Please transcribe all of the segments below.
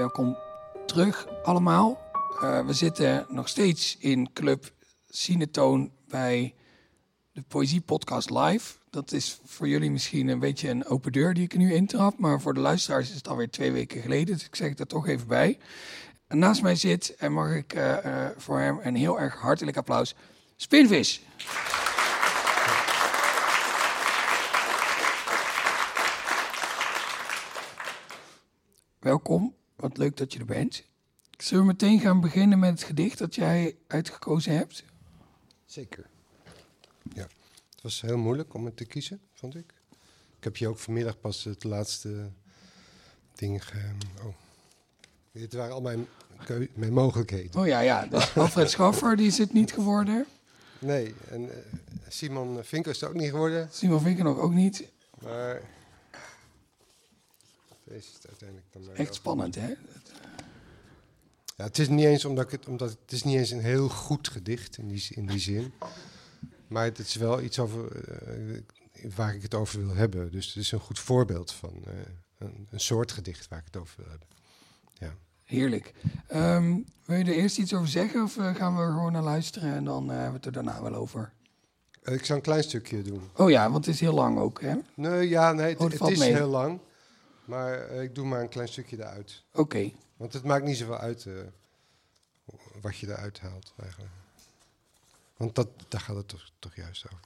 welkom terug allemaal. Uh, we zitten nog steeds in Club Cinetoon bij de Poëzie Podcast Live. Dat is voor jullie misschien een beetje een open deur die ik nu intrap. Maar voor de luisteraars is het alweer twee weken geleden. Dus ik zeg het er toch even bij. Naast mij zit, en mag ik uh, uh, voor hem een heel erg hartelijk applaus, Spinvis. Welkom, wat leuk dat je er bent. Zullen we meteen gaan beginnen met het gedicht dat jij uitgekozen hebt? Zeker. Ja, het was heel moeilijk om het te kiezen, vond ik. Ik heb je ook vanmiddag pas het laatste ding. Ge... Oh. Dit waren al mijn, mijn mogelijkheden. Oh ja, ja. Dus Alfred Schaffer, die is het niet geworden. Nee, en uh, Simon Vinker is het ook niet geworden. Simon Vinker nog ook niet. Maar is het uiteindelijk dan Echt spannend, hè? Ja, het is niet eens omdat ik het, omdat het is niet eens een heel goed gedicht in die, in die zin. Maar het is wel iets over uh, waar ik het over wil hebben. Dus het is een goed voorbeeld van uh, een, een, soort gedicht waar ik het over wil hebben. Ja. Heerlijk. Um, wil je er eerst iets over zeggen of uh, gaan we er gewoon naar luisteren en dan hebben we het er daarna wel over? ik zal een klein stukje doen. Oh ja, want het is heel lang ook, hè? Nee, ja, nee, het, oh, het, het is mee. heel lang. Maar uh, ik doe maar een klein stukje eruit. Oké. Okay. Want het maakt niet zoveel uit uh, wat je eruit haalt eigenlijk. Want dat, daar gaat het toch, toch juist over.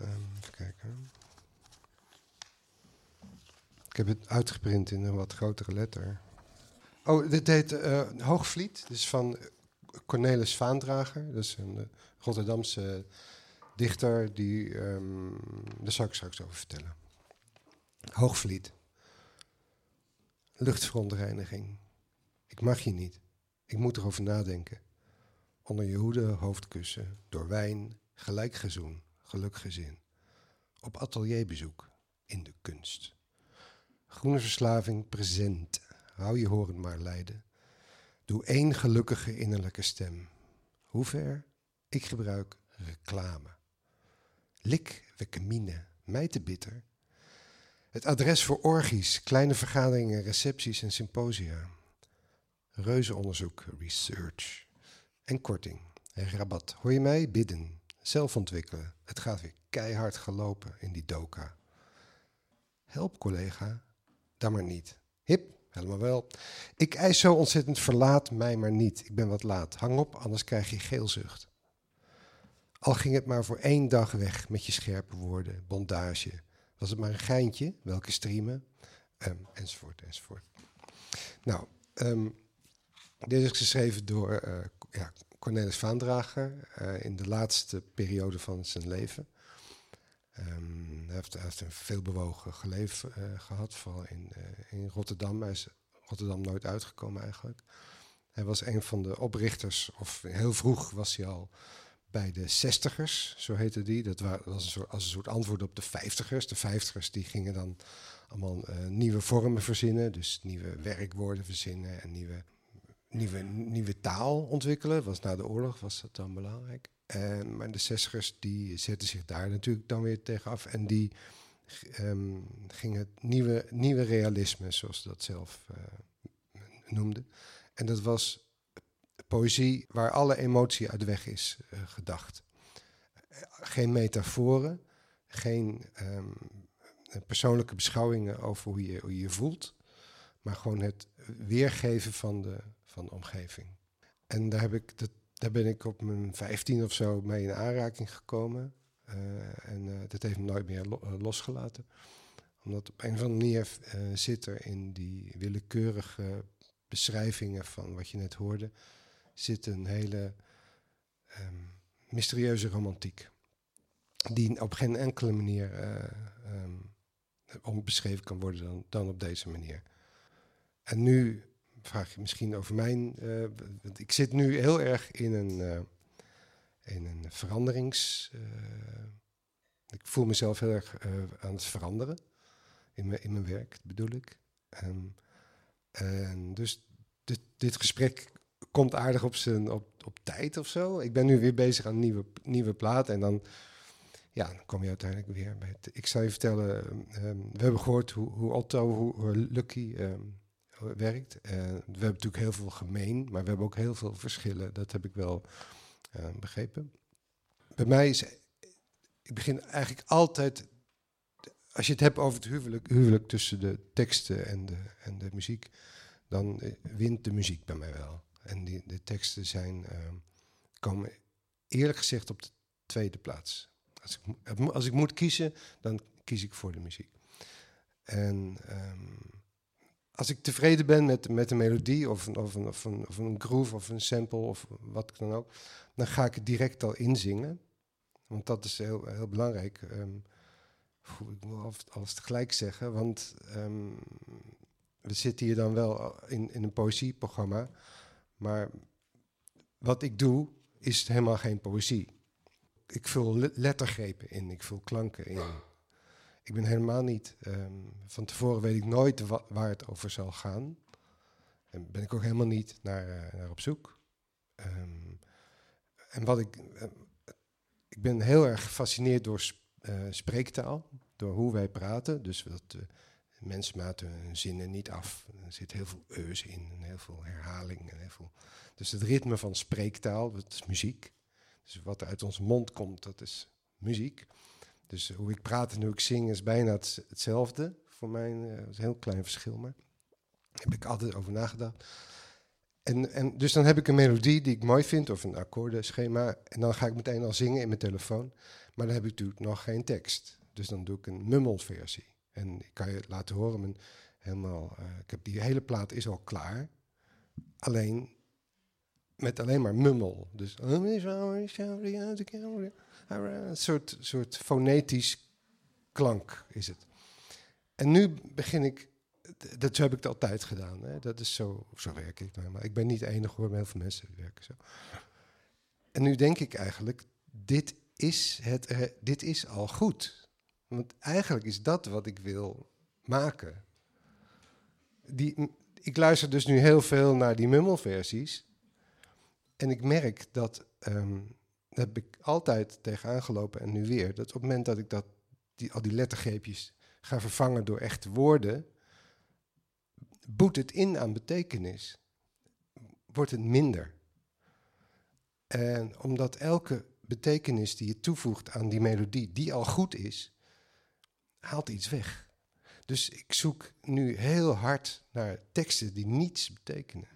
Um, even kijken. Ik heb het uitgeprint in een wat grotere letter. Oh, dit heet uh, Hoogvliet. Dit is van Cornelis Vaandrager. Dat is een Rotterdamse dichter. Die, um, daar zal ik straks over vertellen. Hoogvliet. Luchtverontreiniging. Ik mag je niet. Ik moet erover nadenken. Onder je hoede hoofdkussen, door wijn, gelijkgezoen, gelukgezin. Op atelierbezoek, in de kunst. Groene verslaving present, hou je horen maar lijden. Doe één gelukkige innerlijke stem. Hoe ver? Ik gebruik reclame. Lik, wekemine, mij te bitter, het adres voor orgies, kleine vergaderingen, recepties en symposia. Reuzenonderzoek, research. En korting, rabat. Hoor je mij? Bidden. Zelf ontwikkelen. Het gaat weer keihard gelopen in die doka. Help, collega. Dan maar niet. Hip, helemaal wel. Ik eis zo ontzettend, verlaat mij maar niet. Ik ben wat laat. Hang op, anders krijg je geelzucht. Al ging het maar voor één dag weg met je scherpe woorden, bondage, was het maar een geintje? Welke streamen? Um, enzovoort, enzovoort. Nou, um, dit is geschreven door uh, ja, Cornelis Vaandrager uh, in de laatste periode van zijn leven. Um, hij, heeft, hij een veelbewogen geleef uh, gehad, vooral in, in Rotterdam. Hij is Rotterdam nooit uitgekomen eigenlijk. Hij was een van de oprichters, of heel vroeg was hij al bij de zestigers, zo heette die. Dat was een soort, als een soort antwoord op de vijftigers. De vijftigers die gingen dan allemaal uh, nieuwe vormen verzinnen, dus nieuwe werkwoorden verzinnen en nieuwe, nieuwe, nieuwe taal ontwikkelen. Was na de oorlog was dat dan belangrijk. En, maar de zestigers die zetten zich daar natuurlijk dan weer tegen af en die um, gingen het nieuwe, nieuwe realisme, zoals ze dat zelf uh, noemden. En dat was poëzie waar alle emotie uit weg is uh, gedacht. Geen metaforen, geen um, persoonlijke beschouwingen over hoe je, je voelt, maar gewoon het weergeven van de, van omgeving. En daar, heb ik, dat, daar ben ik op mijn vijftien of zo mee in aanraking gekomen. Uh, en uh, dat heeft me nooit meer lo losgelaten. Omdat op een of andere manier zit er in die willekeurige beschrijvingen van wat je net hoorde, zit een hele um, mysterieuze romantiek. Die op geen enkele manier uh, um, beschreven kan worden dan, dan op deze manier. En nu vraag je misschien over mijn. Uh, ik zit nu heel erg in een, uh, in een veranderings. Ik voel mezelf heel erg aan het veranderen in mijn, in mijn werk, bedoel ik. Um, en dus dit, dit gesprek komt aardig op, zijn, op, op tijd of zo. Ik ben nu weer bezig aan nieuwe, nieuwe plaat. En dan, ja, dan kom je uiteindelijk weer bij het, Ik zal je vertellen, um, we hebben gehoord hoe, hoe Otto, hoe, Lucky um, werkt. Uh, we hebben natuurlijk heel veel gemeen, maar we hebben ook heel veel verschillen. Dat heb ik wel begrepen. Bij mij is, ik begin eigenlijk altijd, als je het hebt over het huwelijk, huwelijk tussen de teksten en de, en de muziek, dan wint de muziek bij mij wel. En die, de teksten zijn, uh, komen eerlijk gezegd op de tweede plaats. Als ik, als ik moet kiezen, dan kies ik voor de muziek. En um, als ik tevreden ben met, met een melodie of een, of, een, of, een, of een groove of een sample of wat dan ook, dan ga ik het direct al inzingen. Want dat is heel, heel belangrijk. Um, ik moet alles tegelijk zeggen, want we zitten hier dan wel in, in een poëzieprogramma. Maar wat ik doe, is helemaal geen poëzie. Ik vul lettergrepen in, ik vul klanken in. Ik ben helemaal niet. Um, van tevoren weet ik nooit waar het over zal gaan. En ben ik ook helemaal niet naar, uh, naar op zoek. Um, en wat ik. Uh, ik ben heel erg gefascineerd door uh, spreektaal. Door hoe wij praten. Dus dat mensen maken hun zinnen niet af. Er zit heel veel eus in en heel veel herhaling. En heel veel... Dus het ritme van spreektaal, dat is muziek. Dus wat er uit onze mond komt, dat is muziek. Dus hoe ik praat en hoe ik zing is bijna hetzelfde. Voor mij uh, is een heel klein verschil, maar daar heb ik altijd over nagedacht. En, en dus dan heb ik een melodie die ik mooi vind, of een akkoordenschema. En dan ga ik meteen al zingen in mijn telefoon. Maar dan heb ik natuurlijk nog geen tekst. Dus dan doe ik een mummelversie. En ik kan je laten horen, mijn, helemaal, uh, ik heb die hele plaat is al klaar. Alleen met alleen maar mummel. Dus een soort, soort fonetisch klank is het. En nu begin ik, dat heb ik altijd gedaan. Hè. Dat is zo, zo werk ik nou. Maar ik ben niet de enige hoor, maar heel veel mensen werken zo. En nu denk ik eigenlijk, dit is, het, dit is al goed. Want eigenlijk is dat wat ik wil maken. Die, ik luister dus nu heel veel naar die mummelversies. En ik merk dat, um, daar heb ik altijd tegenaan gelopen en nu weer, dat op het moment dat ik dat, die, al die lettergreepjes ga vervangen door echte woorden, boet het in aan betekenis. Wordt het minder. En omdat elke betekenis die je toevoegt aan die melodie, die al goed is, haalt iets weg. Dus ik zoek nu heel hard naar teksten die niets betekenen.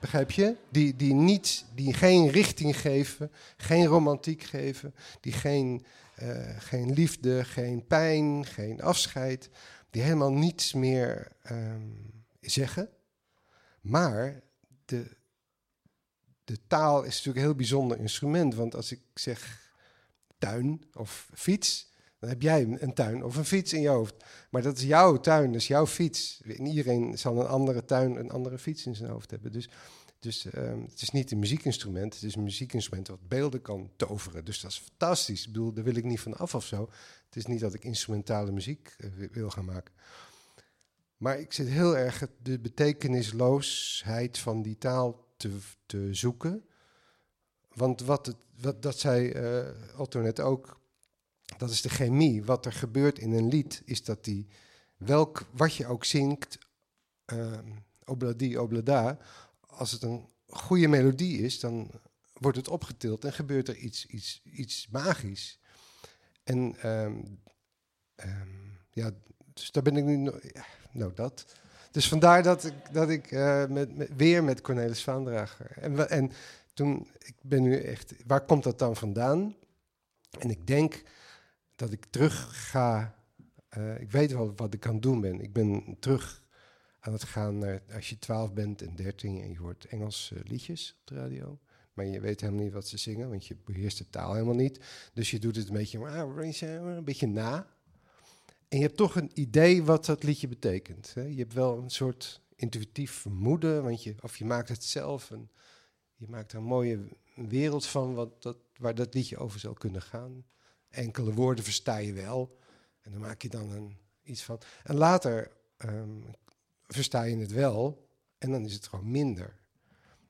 Begrijp je? Die, die, niet, die geen richting geven, geen romantiek geven, die geen, uh, geen liefde, geen pijn, geen afscheid, die helemaal niets meer um, zeggen. Maar de, de taal is natuurlijk een heel bijzonder instrument, want als ik zeg tuin of fiets, dan heb jij een tuin of een fiets in je hoofd. Maar dat is jouw tuin, dat is jouw fiets. iedereen zal een andere tuin, een andere fiets in zijn hoofd hebben. Dus, dus um, het is niet een muziekinstrument, het is een muziekinstrument wat beelden kan toveren. Dus dat is fantastisch. Ik bedoel, daar wil ik niet van af of zo. Het is niet dat ik instrumentale muziek uh, wil gaan maken. Maar ik zit heel erg de betekenisloosheid van die taal te, te zoeken. Want wat, het, wat dat zei uh, Otto net ook, dat is de chemie. Wat er gebeurt in een lied is dat die, welk, wat je ook zingt, uh, obladi, oblada, als het een goede melodie is, dan wordt het opgetild en gebeurt er iets, iets, iets magisch. En um, ja, dus daar ben ik nu, nou dat. Dus vandaar dat ik, dat ik uh, met, met, weer met Cornelis Vaandrager. En, en toen, ik ben nu echt, waar komt dat dan vandaan? En ik denk dat ik terug ga. Uh, ik weet wel wat ik het doen ben. Ik ben terug aan het gaan als je 12 bent en 13 en je hoort Engelse liedjes op de radio. Maar je weet helemaal niet wat ze zingen, want je beheerst de taal helemaal niet. Dus je doet het een beetje, een beetje na. En je hebt toch een idee wat dat liedje betekent. Hè? Je hebt wel een soort intuïtief vermoeden, want je, of je maakt het zelf en je maakt er een mooie wereld van wat dat, waar dat liedje over zou kunnen gaan enkele woorden versta je wel. En dan maak je dan een, iets van. En later um, versta je het wel en dan is het gewoon minder.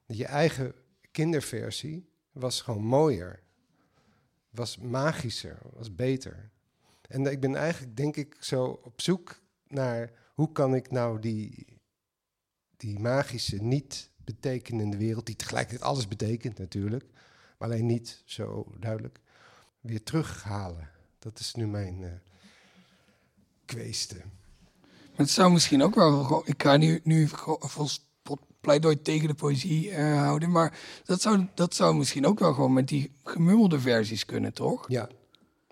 Je eigen kinderversie was gewoon mooier. Was magischer, was beter. En ik ben eigenlijk, denk ik, zo op zoek naar hoe kan ik nou die, die magische, niet betekenende wereld, die tegelijkertijd alles betekent natuurlijk, maar alleen niet zo duidelijk, weer terughalen. Dat is nu mijn uh, kweeste. het zou misschien ook wel. Ik ga nu, nu pleidooi tegen de poëzie uh, houden. Maar dat zou, dat zou misschien ook wel gewoon met die gemummelde versies kunnen, toch? Ja,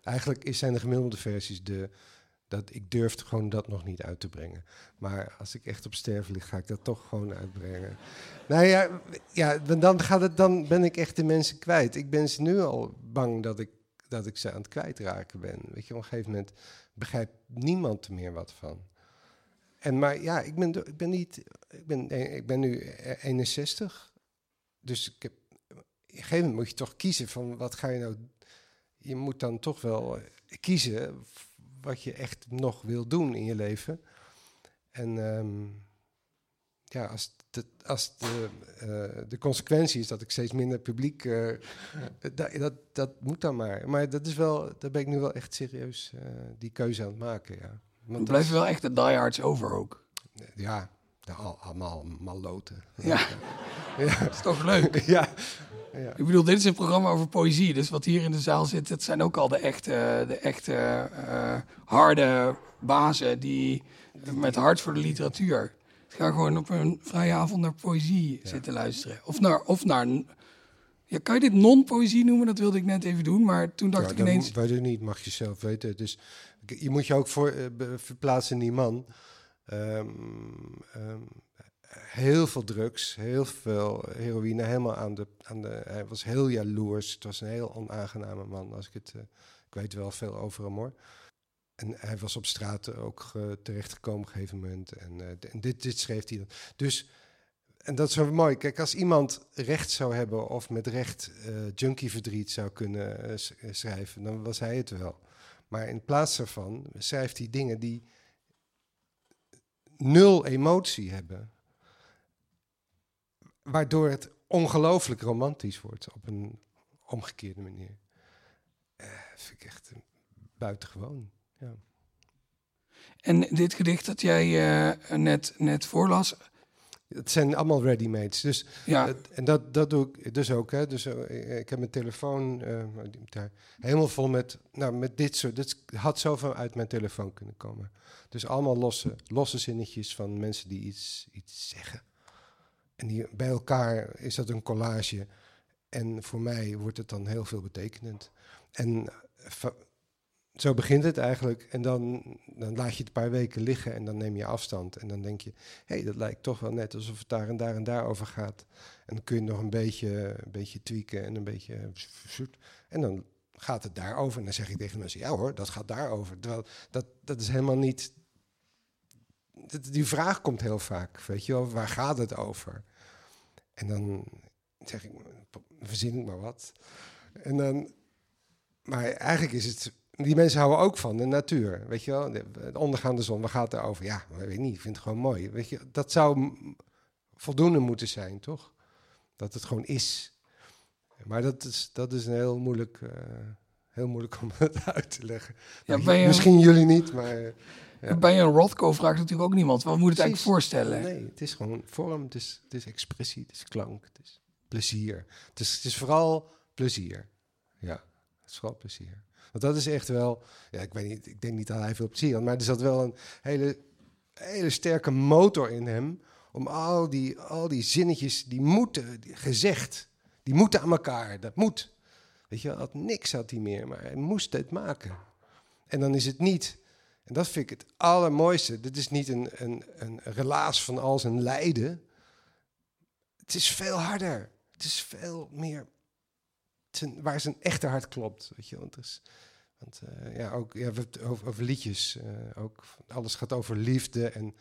eigenlijk zijn de gemiddelde versies de. Dat ik durf gewoon dat nog niet uit te brengen. Maar als ik echt op sterven lig, ga ik dat toch gewoon uitbrengen. Nou ja, ja dan, gaat het, dan ben ik echt de mensen kwijt. Ik ben ze nu al bang dat ik, dat ik ze aan het kwijtraken ben. Weet je, op een gegeven moment begrijpt niemand er meer wat van. En maar ja, ik ben, ik ben niet. Ik ben, ik ben nu 61. Dus ik heb, op een gegeven moment moet je toch kiezen van wat ga je nou. Je moet dan toch wel kiezen wat je echt nog wil doen in je leven. En ehm, ja, als, als de, uh, de consequentie is dat ik steeds minder publiek. Uh, dat, dat, dat moet dan maar. Maar dat is wel, daar ben ik nu wel echt serieus uh, die keuze aan het maken. Ja. Want er blijven wel echt de diehards over ook. Ja, allemaal maloten. Ja. ja. dat is toch leuk? ja. ja. Ik bedoel, dit is een programma over poëzie. Dus wat hier in de zaal zit, dat zijn ook al de echte, de echte harde bazen die met hart voor de literatuur. Ga gewoon op een vrije avond naar poëzie zitten luisteren. Of naar, of naar ja, kan je dit non-poëzie noemen? Dat wilde ik net even doen, maar toen dacht ik ineens... Weet ik niet, mag je zelf weten. Dus je moet je ook voor, uh, verplaatsen in die man. Um, um, heel veel drugs, heel veel heroïne, helemaal aan de, aan de... Hij was heel jaloers. Het was een heel onaangename man, als ik het... Uh, ik weet wel veel over hem, hoor. En hij was op straat ook uh, terechtgekomen op een gegeven moment. En, en dit, dit schreef hij dan. Dus en dat is wel mooi. Kijk, als iemand recht zou hebben of met recht uh, junkieverdriet zou kunnen schrijven, dan was hij het wel. Maar in plaats daarvan schrijft hij dingen die nul emotie hebben. Waardoor het ongelooflijk romantisch wordt op een omgekeerde manier. Vind ik echt buitengewoon. Ja. En dit gedicht dat jij net, net voorlas, het zijn allemaal ready-mates. Dus, ja. en dat, dat doe ik dus ook. Hè. Dus, uh, ik heb mijn telefoon uh, helemaal vol met, nou, met dit soort. Dit had zoveel uit mijn telefoon kunnen komen. Dus allemaal losse, losse zinnetjes van mensen die iets, iets zeggen. En die, bij elkaar is dat een collage. En voor mij wordt het dan heel veel betekenend. En zo begint het eigenlijk. En dan, dan laat je het een paar weken liggen en dan neem je afstand. En dan denk je, hé, hey, dat lijkt toch wel net alsof het daar en daar en daar over gaat. En dan kun je nog een beetje, een beetje tweaken en een beetje zoet. En dan gaat het daarover. En dan zeg ik tegen mensen, ja hoor, dat gaat daarover. Terwijl dat, dat is helemaal niet... die vraag komt heel vaak, weet je wel, waar gaat het over? En dan zeg ik, verzin ik maar wat. En dan... Maar eigenlijk is het die mensen houden ook van de natuur. Weet je wel, de, ondergaande zon, waar gaat het over? Ja, weet ik niet, ik vind het gewoon mooi. Weet je, dat zou voldoende moeten zijn, toch? Dat het gewoon is. Maar dat is, dat is een heel moeilijk, uh, heel moeilijk om het uit te leggen. Ja, nou, misschien jullie niet, maar... Ja. Bij een Rothko vraagt natuurlijk ook niemand. Wat moet het eigenlijk voorstellen? Nee, het is gewoon vorm, het is, het is expressie, het is klank, het is plezier. Het is, het is vooral plezier. Ja, het is vooral plezier. Want dat is echt wel, ja, ik weet niet, ik denk niet dat hij veel plezier had, maar er zat wel een hele, hele sterke motor in hem om al die, al die zinnetjes, die moeten gezegd, die moeten aan elkaar, dat moet. Weet je, had niks had hij meer, maar hij moest het maken. En dan is het niet, en dat vind ik het allermooiste, dit is niet een, een, een relaas van al zijn lijden. Het is veel harder. Het is veel meer zijn, waar zijn echte hart klopt. Weet je, want, is, want uh, ja, ook ja, over, over liedjes. Uh, ook, alles gaat over liefde. En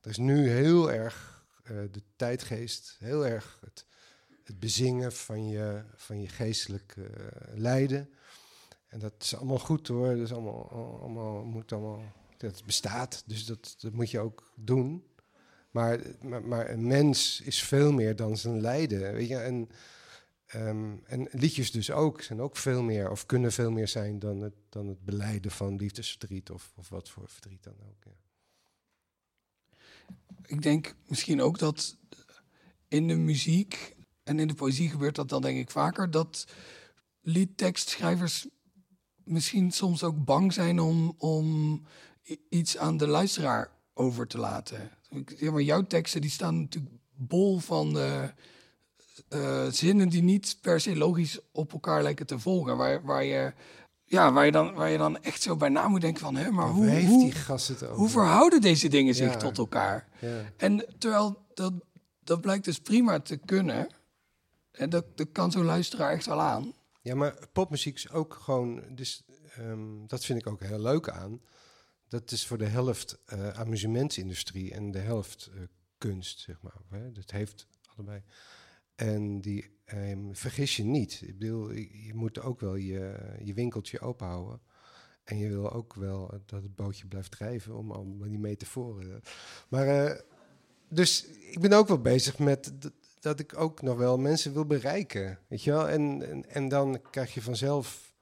er is nu heel erg uh, de tijdgeest, heel erg het, het bezingen van je, van je geestelijk lijden. En dat is allemaal goed hoor. Dat is allemaal, allemaal, moet allemaal, dat bestaat, dus dat, dat moet je ook doen. Maar, maar, maar, een mens is veel meer dan zijn lijden. Weet je? En Um, en liedjes dus ook, zijn ook veel meer, of kunnen veel meer zijn dan het, dan het beleiden van liefdesverdriet of, of wat voor verdriet dan ook. Ja. ik denk misschien ook dat in de muziek en in de poëzie gebeurt dat dan denk ik vaker dat liedtekstschrijvers misschien soms ook bang zijn om, om iets aan de luisteraar over te laten. Zeg maar, jouw teksten die staan natuurlijk bol van uh, zinnen die niet per se logisch op elkaar lijken te volgen. Waar, waar, je, ja, waar, je, dan, waar je dan echt zo bij na moet denken van... Hè, maar hoe, heeft hoe, die gast het over? hoe verhouden deze dingen zich Ja. tot elkaar? Ja. En terwijl dat, dat blijkt dus prima te kunnen... En dat, dat kan zo'n luisteraar echt wel aan. Ja, maar popmuziek is ook gewoon, dus ehm, dat vind ik ook heel leuk aan. Dat is voor de helft eh amusementsindustrie en de helft eh, kunst, zeg maar. Hè? Dat heeft allebei. En die, ehm, vergis je niet. Ik bedoel, je, moet ook wel je, je winkeltje openhouden. En je wil ook wel dat het bootje blijft drijven, om al die metaforen. Maar, eh, dus ik ben ook wel bezig met dat ik ook nog wel mensen wil bereiken. Weet je wel? En, en, en dan krijg je vanzelf.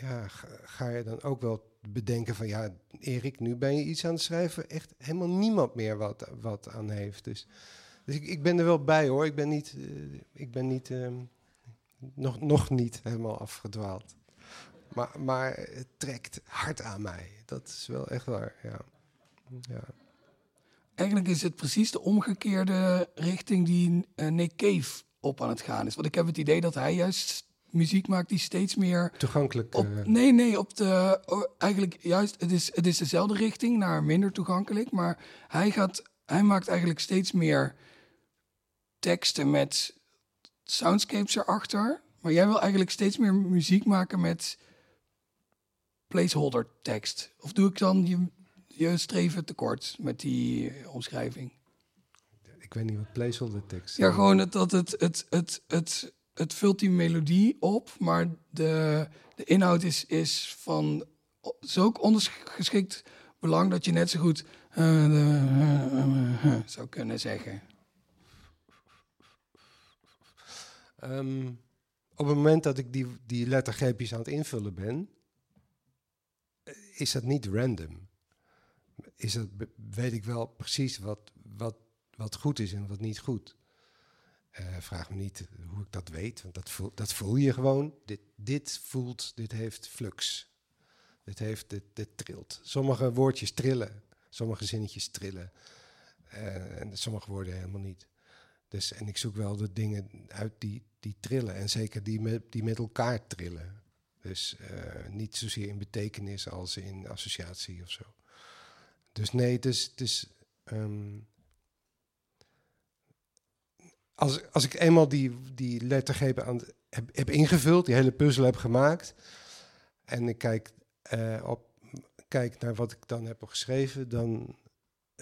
Ja, ga, ga je dan ook wel bedenken van ja, Erik, nu ben je iets aan het schrijven. Echt helemaal niemand meer wat, wat aan heeft. Dus, dus ik, ik ben er wel bij hoor. Ik ben niet, eh, ik ben niet ehm, nog, nog niet helemaal afgedwaald. Maar, maar het trekt hard aan mij. Dat is wel echt waar. Ja. Ja. Eigenlijk is het precies de omgekeerde richting die eh, Nick Cave op aan het gaan is. Want ik heb het idee dat hij juist muziek maakt die steeds meer Toegankelijk. op... eh, Nee, nee, op de... oh, eigenlijk juist, het is, het is dezelfde richting, naar minder toegankelijk. Maar hij, gaat, hij maakt eigenlijk steeds meer teksten met soundscapes erachter. Maar jij wil eigenlijk steeds meer muziek maken met placeholder tekst. Of doe ik dan je, je streven tekort met die eh, omschrijving? ik weet niet wat placeholder tekst Ja, gewoon het, dat het, het, het, het, het vult die melodie op, maar de, de inhoud is, is van zulk ondergeschikt belang dat je net zo goed eh, eh, zou kunnen zeggen. Ehm, op het moment dat ik die, die lettergreepjes aan het invullen ben, is dat niet random. Is dat, weet ik wel precies wat, wat, wat goed is en wat niet goed. Eh, vraag me niet hoe ik dat weet, want dat voel, dat voel je gewoon. Dit, dit voelt, dit heeft flux. Dit, heeft, dit trilt. Sommige woordjes trillen, sommige zinnetjes trillen. Eh, en sommige woorden helemaal niet. Dus, en ik zoek wel de dingen uit die, die trillen. En zeker die met, die met elkaar trillen. Dus eh, niet zozeer in betekenis als in associatie of zo. Dus nee, het is. Het is ehm, als, als ik eenmaal die, die lettergrepen aan heb, heb ingevuld, die hele puzzel heb gemaakt. en ik kijk, eh, op, kijk naar wat ik dan heb geschreven. dan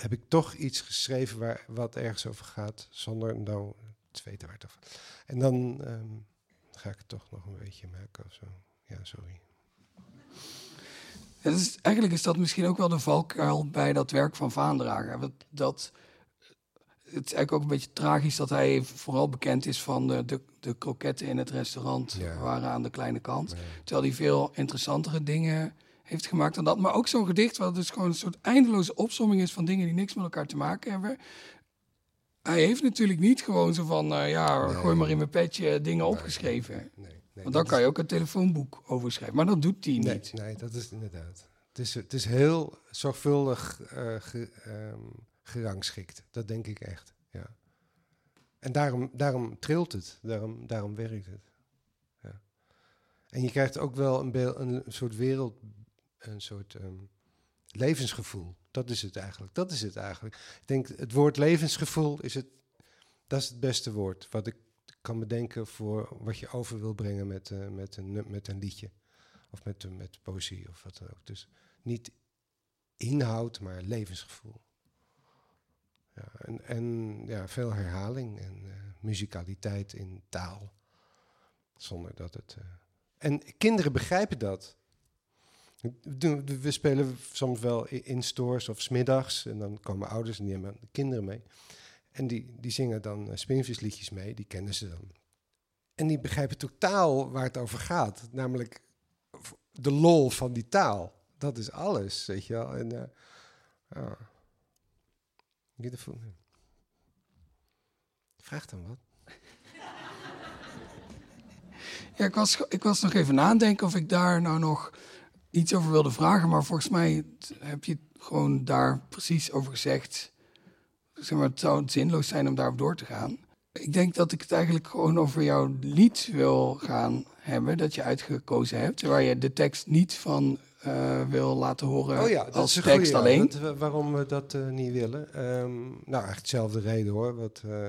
heb ik toch iets geschreven waar, wat ergens over gaat, zonder nou te weten waar het over En dan ehm, ga ik het toch nog een beetje maken of zo. Ja, sorry. Het is, eigenlijk is dat misschien ook wel de valkuil bij dat werk van Vaandrager. Dat, het is eigenlijk ook een beetje tragisch dat hij vooral bekend is van de, de, de kroketten in het restaurant. Ja. waren aan de kleine kant. Terwijl hij veel interessantere dingen heeft gemaakt dan dat. Maar ook zo'n gedicht wat dus gewoon een soort eindeloze opsomming is van dingen die niks met elkaar te maken hebben. Hij heeft natuurlijk niet gewoon zo van, eh, ja, Nee. gooi maar in mijn petje dingen opgeschreven. nee, nee, Want dan kan je ook een telefoonboek over schrijven. Maar dat doet hij niet. nee, dat is inderdaad. Het is, het is heel zorgvuldig eh, ge- ehm, gerangschikt. Dat denk ik echt. Ja. En daarom, daarom trilt het. Daarom, daarom werkt het. Ja. En je krijgt ook wel een, een soort wereld, een soort ehm, levensgevoel. Dat is het eigenlijk. Dat is het eigenlijk. Ik denk, het woord levensgevoel is het, dat is het beste woord wat ik kan bedenken voor wat je over wil brengen met, eh, met, een, met een liedje. Of met, eh, met poëzie of wat dan ook. Dus niet inhoud, maar levensgevoel. Ja, en, en ja, veel herhaling en eh, muzikaliteit in taal. Zonder dat het. En kinderen begrijpen dat. We spelen soms wel in stores of smiddags. En dan komen ouders en die hebben de kinderen mee. En die, die zingen dan eh, spinvisliedjes mee, die kennen ze dan. En die begrijpen totaal waar het over gaat. Namelijk de lol van die taal. Dat is alles, weet je wel. En, de voet. Vraag dan wat. Ja, ik was, ik was nog even nadenken of ik daar nou nog iets over wilde vragen. Maar volgens mij heb je gewoon daar precies over gezegd. Zeg maar, het zou zinloos zijn om daarop door te gaan. Ik denk dat ik het eigenlijk gewoon over jouw lied wil gaan hebben. Dat je uitgekozen hebt. Waar je de tekst niet van uh, wil laten horen oh ja, dat als is tekst goeie, alleen. Ja, dat, waarom we dat uh, niet willen? Um, nou, echt dezelfde reden hoor. Wat, uh,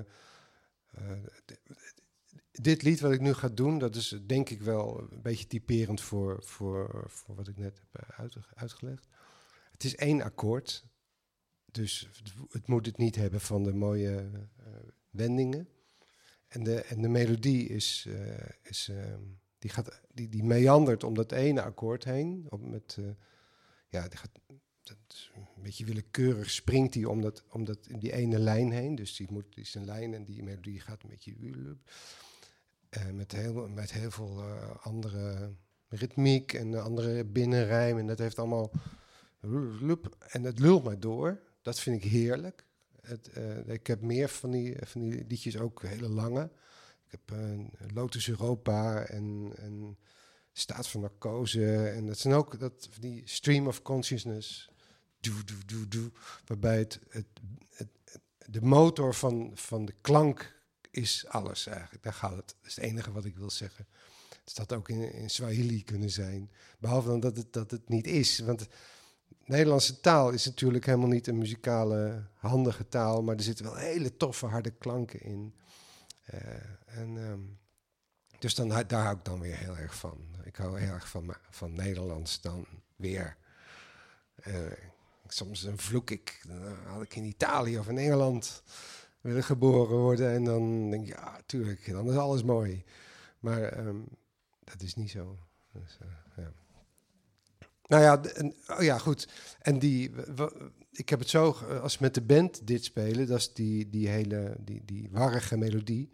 dit lied wat ik nu ga doen, dat is denk ik wel een beetje typerend voor, voor, voor wat ik net heb uit, uitgelegd. Het is één akkoord, dus het moet het niet hebben van de mooie wendingen. En de, en de melodie is, is die, gaat, die, die meandert om dat ene akkoord heen. Op met, ja, die gaat, dat een beetje willekeurig springt hij om, dat, om dat, die ene lijn heen. Dus die, moet, is een lijn en die melodie gaat een beetje... Uh, met, heel, met heel veel uh, andere ritmiek en andere binnenrijm. En dat heeft allemaal... En het lult maar door. Dat vind ik heerlijk. Het, ik heb meer van die, van die liedjes, ook hele lange. Ik heb Lotus Europa en, en Staat van Narcose. En dat zijn ook dat, die stream of consciousness. Doe, doe, doe, doe. Waarbij het, het, het, de motor van, van de klank is alles eigenlijk. Daar gaat het. Dat is het enige wat ik wil zeggen. Het had ook in, in Swahili kunnen zijn. Behalve dan dat het, dat het niet is. Want Nederlandse taal is natuurlijk helemaal niet een muzikale, handige taal. Maar er zitten wel hele toffe, harde klanken in. Uh, en, um, dus dan, daar hou ik dan weer heel erg van. Ik hou heel erg van, van Nederlands dan weer. Uh, soms een vloek ik. Dan had ik in Italië of in Engeland willen geboren worden. En dan denk ik, ja, tuurlijk, dan is alles mooi. Maar um, dat is niet zo. Dus, uh, ja. Nou ja, en, oh ja, goed. En die, ik heb het zo, als met de band dit spelen, dat is die, die hele, die, die warrige melodie.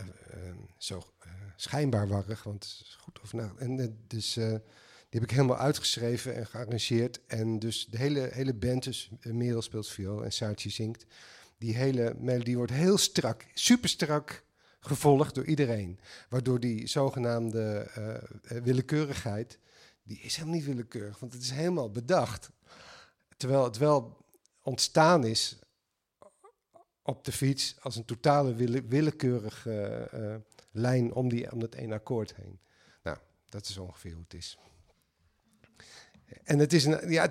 Uh, uh, zo schijnbaar warrig, want goed of nou. En dus die heb ik helemaal uitgeschreven en gearrangeerd. En dus de hele, hele band, dus Merel speelt viool en Saartje zingt. Die hele melodie wordt heel strak, super strak gevolgd door iedereen. Waardoor die zogenaamde willekeurigheid, die is helemaal niet willekeurig, want het is helemaal bedacht. Terwijl het wel ontstaan is op de fiets als een totale wille, willekeurige uh, lijn om, die, om dat één akkoord heen. Nou, dat is ongeveer hoe het is. En het is een, ja,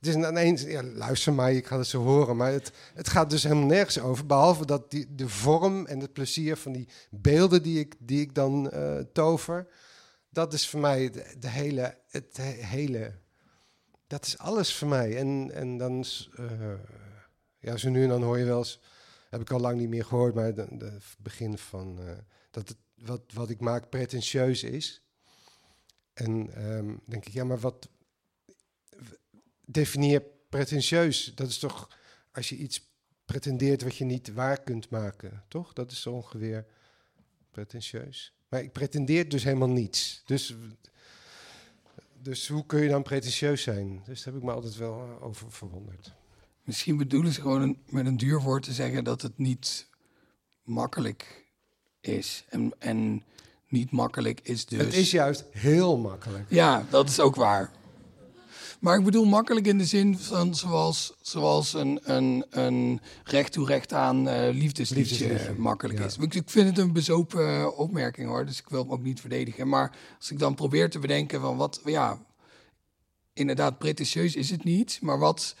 het is een ineens, ja, luister maar, ik ga het zo horen, maar het, het gaat dus helemaal nergens over, behalve dat die, de vorm en het plezier van die beelden die ik, die ik dan uh, tover, dat is voor mij de, hele, het hele dat is alles voor mij. En, en dan, uh, ja, zo nu en dan hoor je wel eens, heb ik al lang niet meer gehoord, maar het begin van uh, dat het, wat, wat ik maak pretentieus is. En um, denk ik, ja, maar wat definieer pretentieus? Dat is toch als je iets pretendeert wat je niet waar kunt maken, toch? Dat is zo ongeveer pretentieus. Maar ik pretendeer dus helemaal niets. Dus dus hoe kun je dan pretentieus zijn? Dus daar heb ik me altijd wel over verwonderd. Misschien bedoelen ze gewoon een, met een duur woord te zeggen dat het niet makkelijk is. En, en niet makkelijk is dus. Het is juist heel makkelijk. Ja, dat is ook waar. Maar ik bedoel makkelijk in de zin van zoals, zoals een, een, een recht toe recht aan uh, liefdesliedje, liefdesliedje, makkelijk ja. is. Ik, ik, vind het een bezopen uh, opmerking hoor, dus ik wil hem ook niet verdedigen. Maar als ik dan probeer te bedenken van wat, ja, inderdaad pretentieus is het niet, maar wat...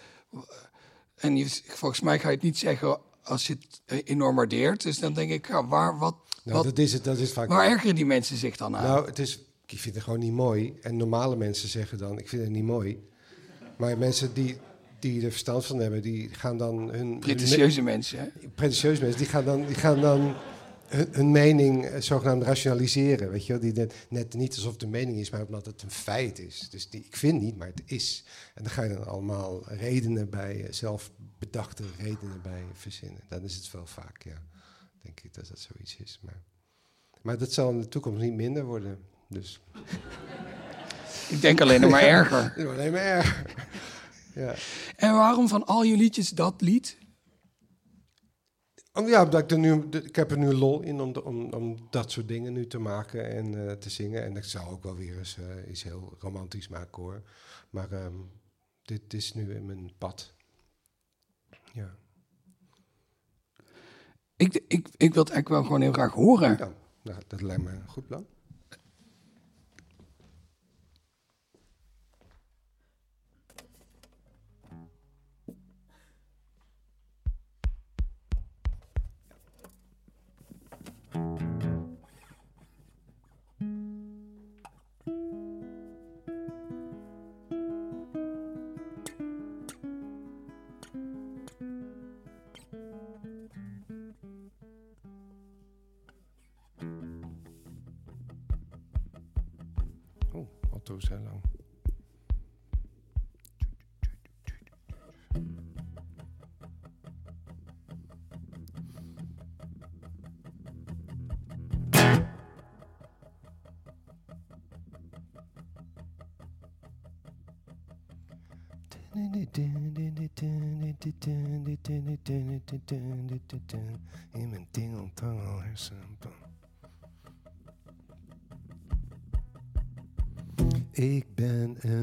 En je, volgens mij ga je het niet zeggen als je het eh, enorm waardeert. Dus dan denk ik, ja, waar, wat... Nou, wat dat is het, dat is vaak... Waar ergeren die mensen zich dan aan? Nou, het is, ik vind het gewoon niet mooi. En normale mensen zeggen dan, ik vind het niet mooi. Maar mensen die, die er verstand van hebben, die gaan dan hun... Pretentieuze mensen, hè? Pretentieuze mensen, die gaan dan, die gaan dan hun, hun mening zogenaamd rationaliseren. Weet je wel? Die net, net niet alsof het een mening is, maar omdat het een feit is. Dus die, ik vind niet, maar het is. En dan ga je dan allemaal redenen bij, zelfbedachte redenen bij verzinnen. Dan is het wel vaak, ja. Denk ik dat dat zoiets is. Maar, maar dat zal in de toekomst niet minder worden. Dus... Ik denk alleen nog maar erger. alleen maar erger. Ja. En waarom van al je liedjes dat lied? Ja, dat ik, er nu, ik heb er nu lol in om, om, om dat soort dingen nu te maken en eh, te zingen. En ik zou ook wel weer eens eh, iets heel romantisch maken hoor. Maar ehm, dit is nu in mijn pad. Ja. Ik, ik, ik wil het eigenlijk wel gewoon heel graag horen. Ja, nou, dat lijkt me een goed plan. Oh, is heel lang. In mijn hersenpan. Ik ben een.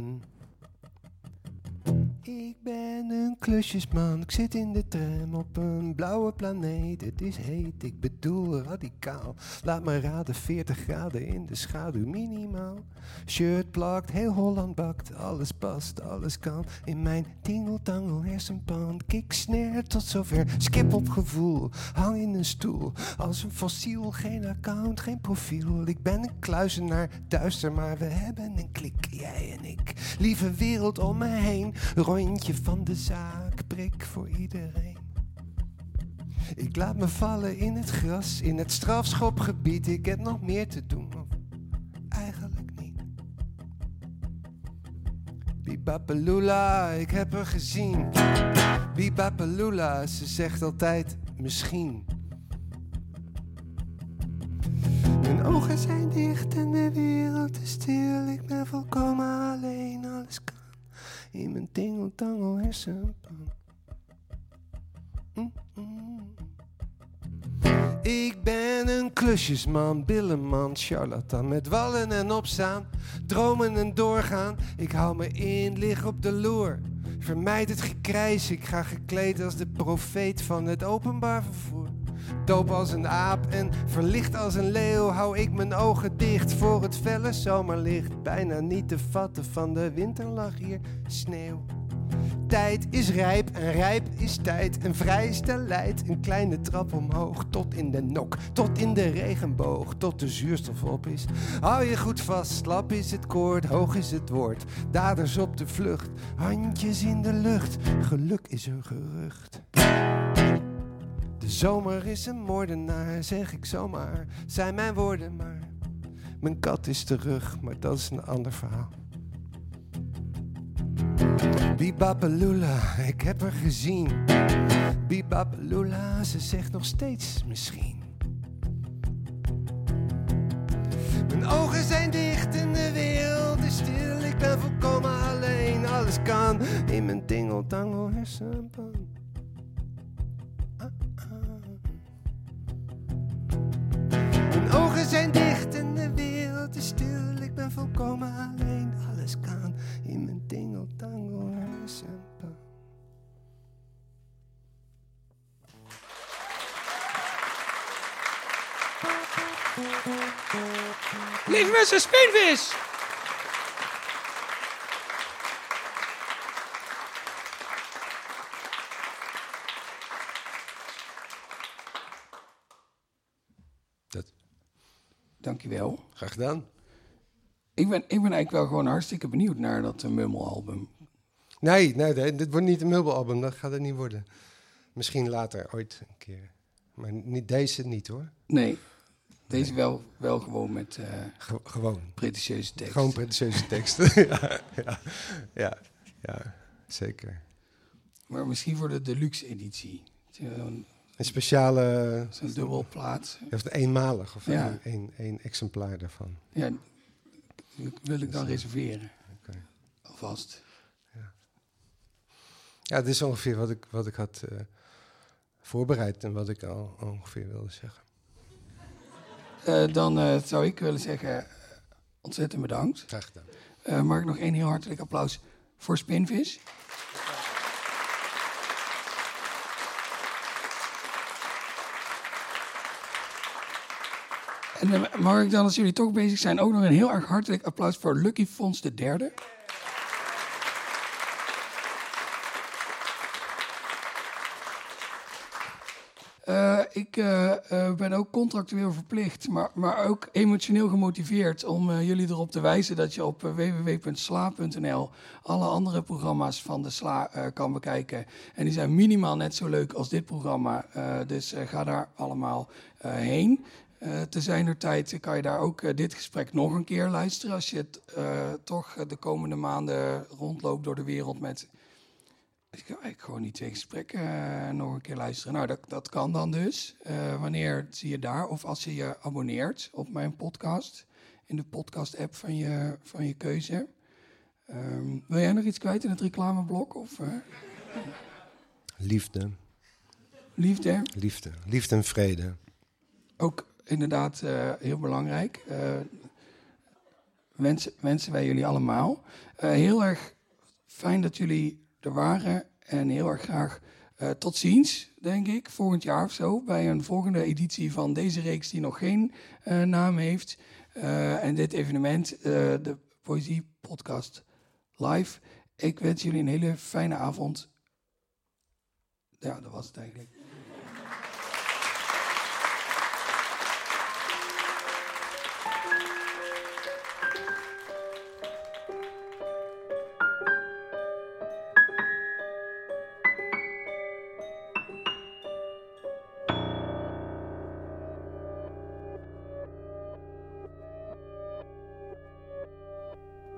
Ben een klusjesman. Ik zit in de tram op een blauwe planeet. Het is heet, ik bedoel radicaal. Laat me raden, 40 graden in de schaduw minimaal. Shirt plakt, heel Holland bakt. Alles past, alles kan. In mijn tingeltangel hersenpan. Kick snare tot zover. Skip op gevoel. Hang in een stoel. Als een fossiel. Geen account, geen profiel. Ik ben een kluizenaar, duister, maar we hebben een klik. Jij en ik. Lieve wereld om me heen. Rondje van de zaak. Prik voor iedereen. Ik laat me vallen in het gras, in het strafschopgebied. Ik heb nog meer te doen, of eigenlijk niet. Bibapalula, ik heb haar gezien. Bibapalula, ze zegt altijd misschien. Mijn ogen zijn dicht en de wereld is stil. Ik ben volkomen alleen, alles kan in mijn tingeltangel hersenpan. Mm, mm. Ik ben een klusjesman, billenman, charlatan met wallen en opstaan, dromen en doorgaan. Ik hou me in, lig op de loer. Vermijd het gekrijs, ik ga gekleed als de profeet van het openbaar vervoer. Doop als een aap en verlicht als een leeuw, hou ik mijn ogen dicht voor het felle zomerlicht. Bijna niet te vatten van de winter lag hier sneeuw. Tijd is rijp en rijp is tijd. En vrijstel leidt een kleine trap omhoog. Tot in de nok, tot in de regenboog. Tot de zuurstof op is. Hou je goed vast, slap is het koord, hoog is het woord. Daders op de vlucht, handjes in de lucht. Geluk is een gerucht. Zomer is een moordenaar, zeg ik zomaar. Zijn mijn woorden maar. Mijn kat is terug, maar dat is een ander verhaal. Bibapalula, ik heb haar gezien. Bibapalula, ze zegt nog steeds misschien. Mijn ogen zijn dicht en de wereld is stil. Ik ben volkomen alleen, alles kan in mijn tingeltangel hersenpan. Dicht en de wereld is stil. Ik ben volkomen alleen, alles kan in mijn tingeltangel hersenpan. Lieve mensen, speenvis! Dat, Dankjewel. graag gedaan. Ik ben, ik ben eigenlijk wel gewoon hartstikke benieuwd naar dat uh, Mummel-album. Nee, nee, nee, dit wordt niet een mubbelalbum, dat gaat het niet worden. Misschien later, ooit een keer. Maar niet, deze niet hoor. Nee, deze wel, wel gewoon met eh, Ge- gewoon. pretentieuze tekst. Gewoon pretentieuze teksten. ja, ja, ja, ja, zeker. Maar misschien voor de deluxe editie. Zo'n Een speciale, zo'n dubbelplaat. of een eenmalig of Ja. een, een, een exemplaar daarvan. Ja, wil ik dan reserveren. Oké. Alvast. Ja, dit is ongeveer wat ik, wat ik had eh, voorbereid en wat ik al ongeveer wilde zeggen. Eh, dan eh, zou ik willen zeggen, ontzettend bedankt. Graag gedaan. Mag ik nog één heel hartelijk applaus voor Spinvis. En dan mag ik dan, als jullie toch bezig zijn, ook nog een heel erg hartelijk applaus voor Lucky Fons de derde. Eh, ik eh, eh, ben ook contractueel verplicht, maar, maar ook emotioneel gemotiveerd om eh, jullie erop te wijzen dat je op eh, www.sla.nl alle andere programma's van de SLA eh, kan bekijken. En die zijn minimaal net zo leuk als dit programma, eh, dus eh, ga daar allemaal eh, heen. Eh te zijner tijd kan je daar ook eh, dit gesprek nog een keer luisteren als je het eh, toch de komende maanden rondloopt door de wereld met ik kan eigenlijk gewoon die twee gesprekken nog een keer luisteren. Nou, dat, dat kan dan dus. Wanneer zie je daar? Of als je je abonneert op mijn podcast. In de podcast-app van je, van je keuze. Ehm, wil jij nog iets kwijt in het reclameblok? Of Liefde, liefde? liefde, liefde en vrede. Ook inderdaad eh, heel belangrijk. Eh, wensen, wensen wij jullie allemaal. Eh, heel erg fijn dat jullie er waren. En heel erg graag tot ziens, denk ik, volgend jaar of zo. Bij een volgende editie van deze reeks die nog geen naam heeft. En dit evenement, de Poëzie Podcast Live. Ik wens jullie een hele fijne avond. Ja, dat was het eigenlijk.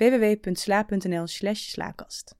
www.sla.nl/slaakast.